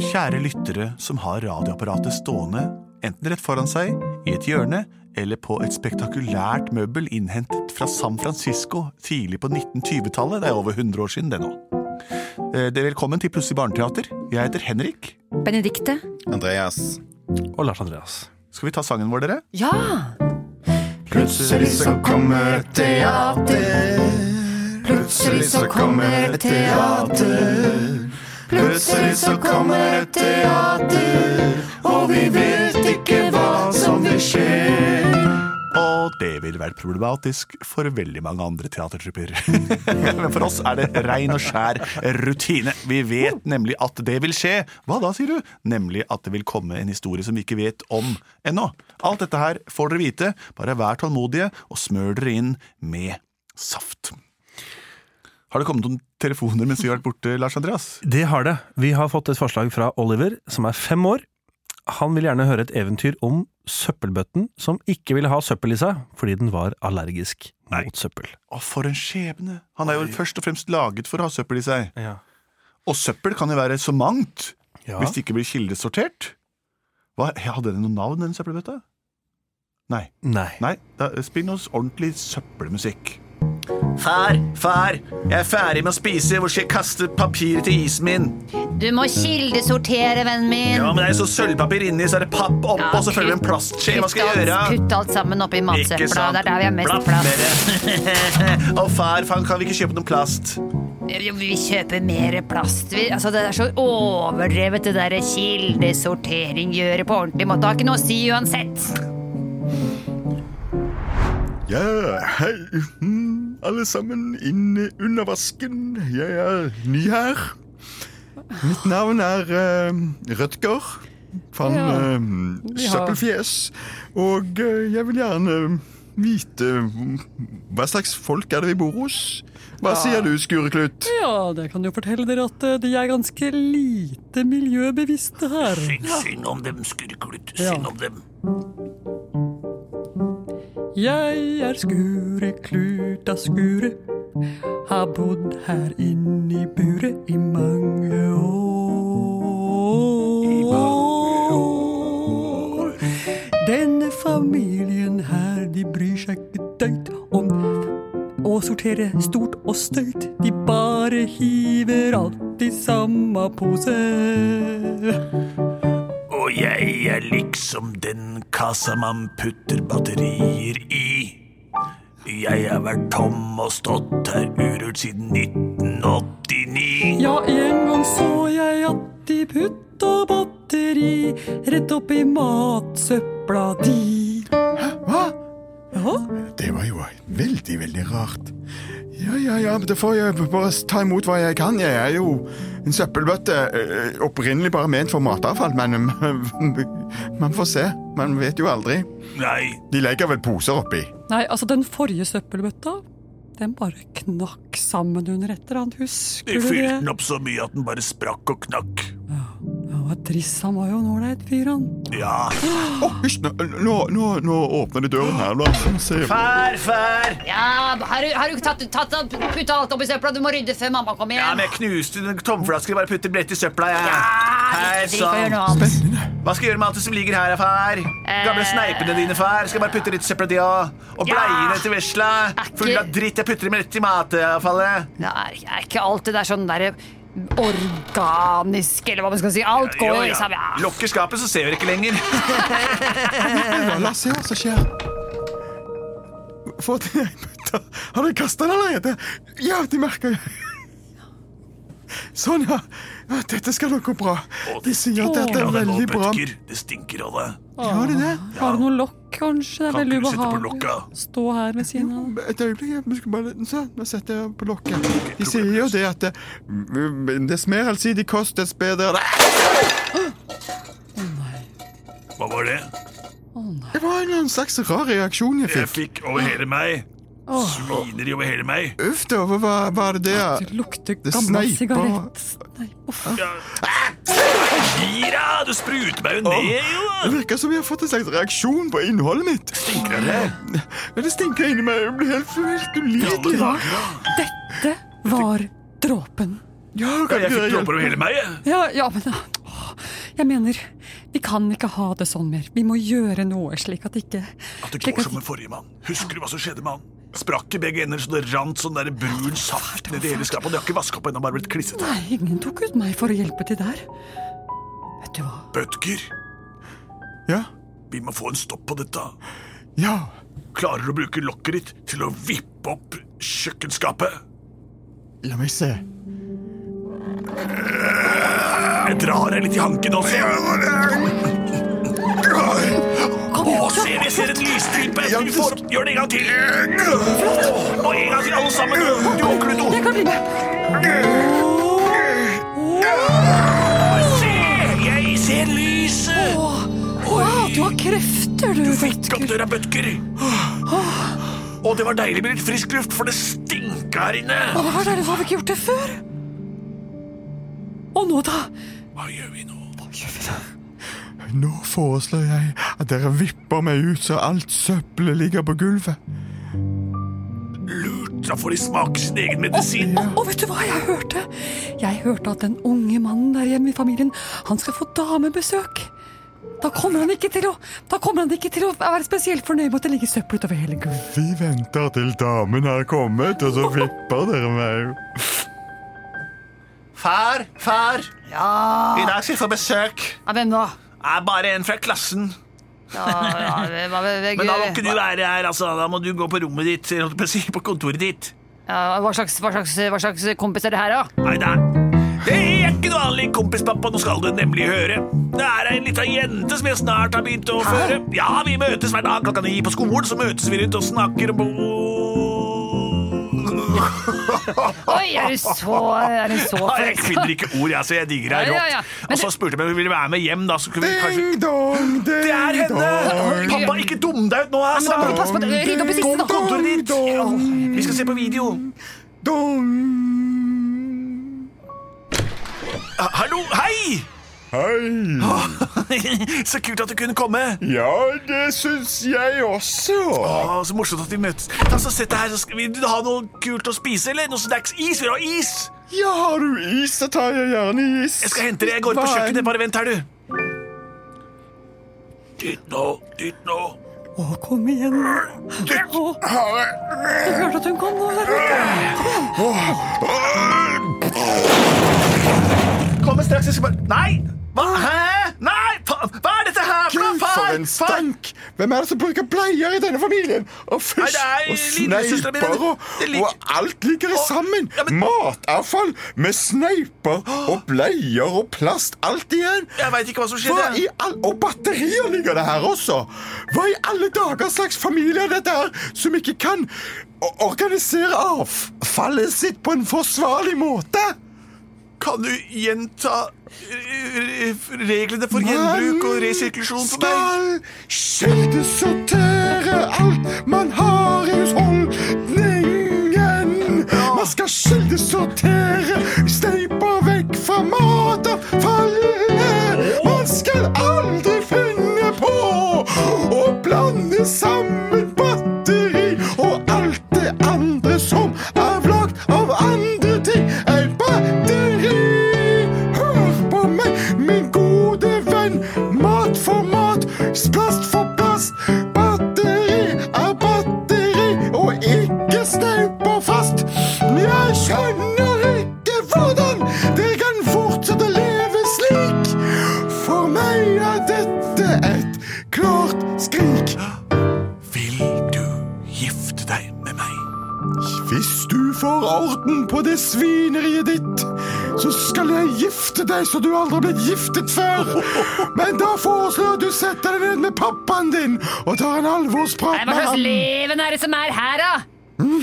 Kjære lyttere som har radioapparatet stående enten rett foran seg, i et hjørne eller på et spektakulært møbel innhentet fra San Francisco tidlig på 1920-tallet. Det er over 100 år siden, det nå. Eh, Det er Velkommen til Plutselig barneteater. Jeg heter Henrik. Benedikte? Andreas. Og Lars Andreas. Skal vi ta sangen vår, dere? Ja! Plutselig så kommer teater. Plutselig så kommer teater. Plutselig så kommer et teater, og vi vet ikke hva som vil skje. Og det vil være problematisk for veldig mange andre teatertrupper. Men for oss er det rein og skjær rutine. Vi vet nemlig at det vil skje. Hva da, sier du? Nemlig at det vil komme en historie som vi ikke vet om ennå. Alt dette her får dere vite. Bare vær tålmodige og smør dere inn med saft. Har det kommet noen telefoner mens vi har vært borte, Lars Andreas? Det har det. Vi har fått et forslag fra Oliver, som er fem år. Han vil gjerne høre et eventyr om søppelbøtten som ikke ville ha søppel i seg fordi den var allergisk Nei. mot søppel. Å, for en skjebne! Han er jo først og fremst laget for å ha søppel i seg. Ja. Og søppel kan jo være så mangt Ja. hvis det ikke blir kildesortert. Hva, hadde den noe navn, den søppelbøtta? Nei. Nei. Nei, Spill noe ordentlig søppelmusikk. Far, far, jeg er ferdig med å spise. Hvor skal jeg kaste papiret til isen min? Du må kildesortere, vennen min. Ja, men det er jo så sølvpapir inni, så er det papp oppå, Ja, og så følger det en plastskje. Hva skal jeg gjøre? Kutt alt sammen oppi Ikke matsøpla. Det er der vi har mest plast. Å, far, faen, kan vi ikke kjøpe noe plast? Vi kjøper mer plast. Vi, altså, det er så overdrevet, det der kildesortering. Gjøre på ordentlig måte. Det har ikke noe å si uansett. Ja, hei, mm, alle sammen inn under vasken. Jeg er ny her. Mitt navn er uh, Rødger van Ja, uh, Søppelfjes. Og uh, jeg vil gjerne vite hva slags folk er det vi bor hos. Hva sier du, Skureklutt? Ja, det kan jo fortelle dere at eh, de er ganske lite miljøbevisste her. Synd om dem, skurreklutt. Ja. Om dem. Jeg er Skure Kluta Skure. Har bodd her inne i buret i mange år. Denne familien her, de bryr seg ikke døyt om å sortere stort og støyt. De bare hiver alt i samme pose. Og jeg er liksom den kassa man putter batterier i. Jeg har vært tom og stått her urørt siden 1989. Ja, en gang så jeg at de putta batteri rett oppi matsøpla di. Hva? Ja, Det var jo veldig, veldig rart. Ja, ja, ja, men da får jeg bare ta imot hva jeg kan. Jeg er jo en søppelbøtte. eh, Opprinnelig bare ment for matavfall, men man får se. Man vet jo aldri. Nei, De legger vel poser oppi. Nei, altså den forrige søppelbøtta, den bare knakk sammen under et eller annet. de Husker du fylte den opp så mye at den bare sprakk og knakk. Ja, hva trist. Han var jo en ålreit fyr, han. Ja. Oh, hysj! Nå, nå, nå, nå åpner de døren her. La oss se. Fær, fær! Ja, har du, har du tatt, tatt, putta alt oppi søpla? Du må rydde før mamma kommer hjem. Ja, men jeg knuste den tomflasken. Bare putter brett i søpla, jeg. Ja, Hei, ikke sann. annet. Hva skal jeg gjøre med alt det som ligger her, far? Gamle Eh. sneipene dine, far. Skal jeg bare putte litt søpla di òg? Og Ja. bleiene til vesla. Full ikke- av dritt. Jeg putter dem rett i matavfallet. Det er ikke alt det der sånn derre organisk, eller hva man skal si. Alt går jo liksom ja. Lukker skapet, så ser vi ikke lenger. La oss se hva som skjer. Få til Har du kasta den allerede? Ja, de merker Sånn, ja. Dette skal nok gå bra. De sier at dette er veldig bra. Det stinker av det. Gjør det det? Har du noe lokk, kanskje? Det er veldig ubehagelig å stå her ved siden av. Et øyeblikk. vi skal nå setter jeg på lokket. De sier jo det at det, dess mer allsidig kost, dess bedre Hva var det? Det var en slags rar reaksjon jeg fikk. Jeg fikk over hele meg. Svineri over hele meg. Uff da, hva var- var det det? Det lukter gammel sigarett. Nei, uff. Ja. Gira! Du spruter meg jo ned, jo! Det virker som jeg har fått en slags reaksjon på innholdet mitt. Stinker det? Men det stinker inni meg. Jeg blir helt, helt ulidelig. Dette var dråpen. Ja, Ja, jeg fikk dråper over hele meg. Ja, ja, men da Jeg mener, vi kan ikke ha det sånn mer. Vi må gjøre noe slik at ikke At det går som med forrige mann. Husker du hva som skjedde med han? Sprakk i begge ender så det rant sånn der brun saft nedi hele skapet. Og de har ikke vaska opp ennå, bare blitt klissete. Nei, ingen tok ut meg for å hjelpe til der. Vet du hva? Bødger. Ja, vi må få en stopp på dette. ja. Klarer du å bruke lokket ditt til å vippe opp kjøkkenskapet? La meg se. Jeg drar deg litt i hanken også. Ser en lysstripe! Får. Gjør det en gang til. Og en gang til, alle sammen. Du og Kluto. Jeg kan bli med. Se, jeg ser lyset. Wow, du har krefter, du. Du fikk opp døra, Bødker. Og det var deilig med litt frisk luft, for det stinka her inne. Å, det var deilig, så har vi ikke gjort det før. Og nå, da? Hva gjør vi nå? Hva gjør vi da? Nå foreslår jeg at dere vipper meg ut så alt søppelet ligger på gulvet. Lurt, da får de smake sin egen medisin. Og, og vet du hva jeg hørte? Jeg hørte at den unge mannen der hjemme i familien, han skal få damebesøk. Da kommer han ikke til å Da kommer han ikke til å være spesielt fornøyd med at det ligger søppel utover hele gulvet. Vi venter til damen har kommet, og så vipper dere meg. Far, far, Ja, i dag skal jeg få besøk. ja hvem da? Er bare en fra klassen. Ja, ja, hvem- Men da må ikke du være her, altså. Da må du gå på rommet ditt, på si, på kontoret ditt. ja, hva, slags, hva, slags, hva slags kompis er det her, da? Nei, det er, det er ikke noe vanlig kompispappa, nå skal du nemlig høre. Det er ei lita jente som jeg snart har begynt å føre. Ja, vi møtes hver dag klokka ni på skolen, så møtes vi rundt og snakker om Oi, er du så, er du så Jeg finner ikke ord, jeg, så jeg digger deg rått. Og så spurte jeg om hun ville være med hjem, da. Så kunne vi kanskje Ding dong, ding Det er henne! Pappa, ikke dum deg ut nå, altså! på rydd opp i siste, da. kontoret ditt. Ja, Vi skal se på video. dong. Hallo, hei! Hei. Så kult at du kunne komme. Ja, det syns jeg også. Å, så morsomt at vi møtes. Ta så Sett deg her, så skal vi ha noe kult å spise, eller? Noe snacks? Is? Vil du ha is? Ja, har du is, så tar jeg gjerne is. Jeg skal hente det. Jeg går på Hva er- kjøkkenet. Bare vent her, du. Dytt nå, dytt nå. Å, kom igjen. Å, nå. Du hørte at hun kan nå. der ute. Kommer straks. Jeg skal bare Nei! Hva? Hæ? Nei! Hva er dette her for noe? Gud, for en stank! Hvem er det som bruker bleier i denne familien? Og Nei, er og sneiper og, og alt ligger Å, sammen. ja, men- Matavfall med sneiper og bleier og plast. Alt igjen. Jeg vet ikke hva som skjedde. all... Og batterier ligger det her også. Hva i alle dager slags familie er dette her som ikke kan organisere avfallet sitt på en forsvarlig måte? Kan du gjenta reglene for gjenbruk og resirkulasjon for meg? Skal kildesortere alt man har i husholdningen. Man skal kildesortere steiper vekk fra matavfallet. Man skal aldri finne på å blande sammen får orden på det svineriet ditt, så skal jeg gifte deg så du aldri har blitt giftet før. Men da foreslår jeg at du setter deg ned med pappaen din og tar en alvorsprat Nei, Hva slags leven er det som er her, da?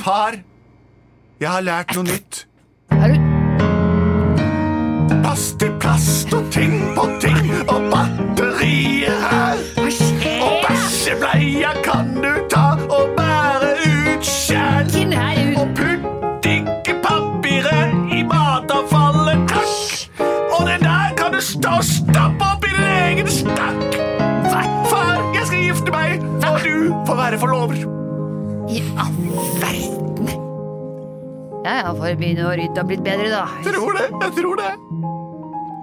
Far, jeg har lært noe nytt. Har du til plast og ting du være forlover. I all verden. Ja, ja, får begynne å rydde og blitt bedre, da. Tror det, jeg tror det.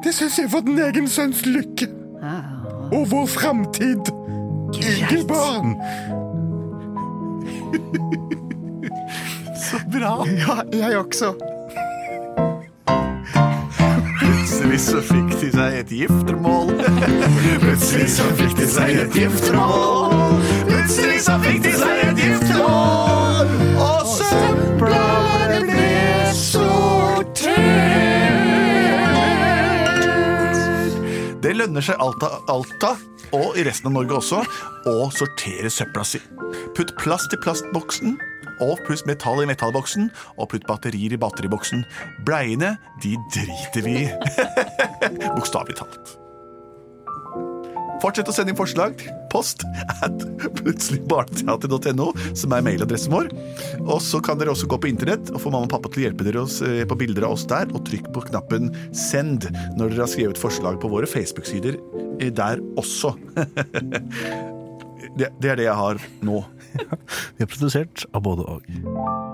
Det syns jeg for den egen sønns lykke Ja, og vår framtid. Ygelbarn. Så bra. Ja, jeg også. Plutselig så fikk de seg et giftermål. Plutselig så fikk de seg et giftermål. Plutselig så fikk de seg et giftermål. Og søpla ble sortert. Det lønner seg Alta, Alta, og i resten av Norge også, å sortere søpla si. Putt plast i plastboksen, og pluss metall i metallboksen, og putt batterier i batteriboksen. Bleiene, de driter vi i. Bokstavelig talt. Fortsett å sende inn forslag til post at plutseligbarneteater.no, som er mailadressen vår. Og så kan dere også gå på internett og få mamma og pappa til å hjelpe dere å se på bilder av oss der, og trykk på knappen 'send' når dere har skrevet forslag på våre Facebook-sider eh, der også. det, det er det jeg har nå. Vi er produsert av både og.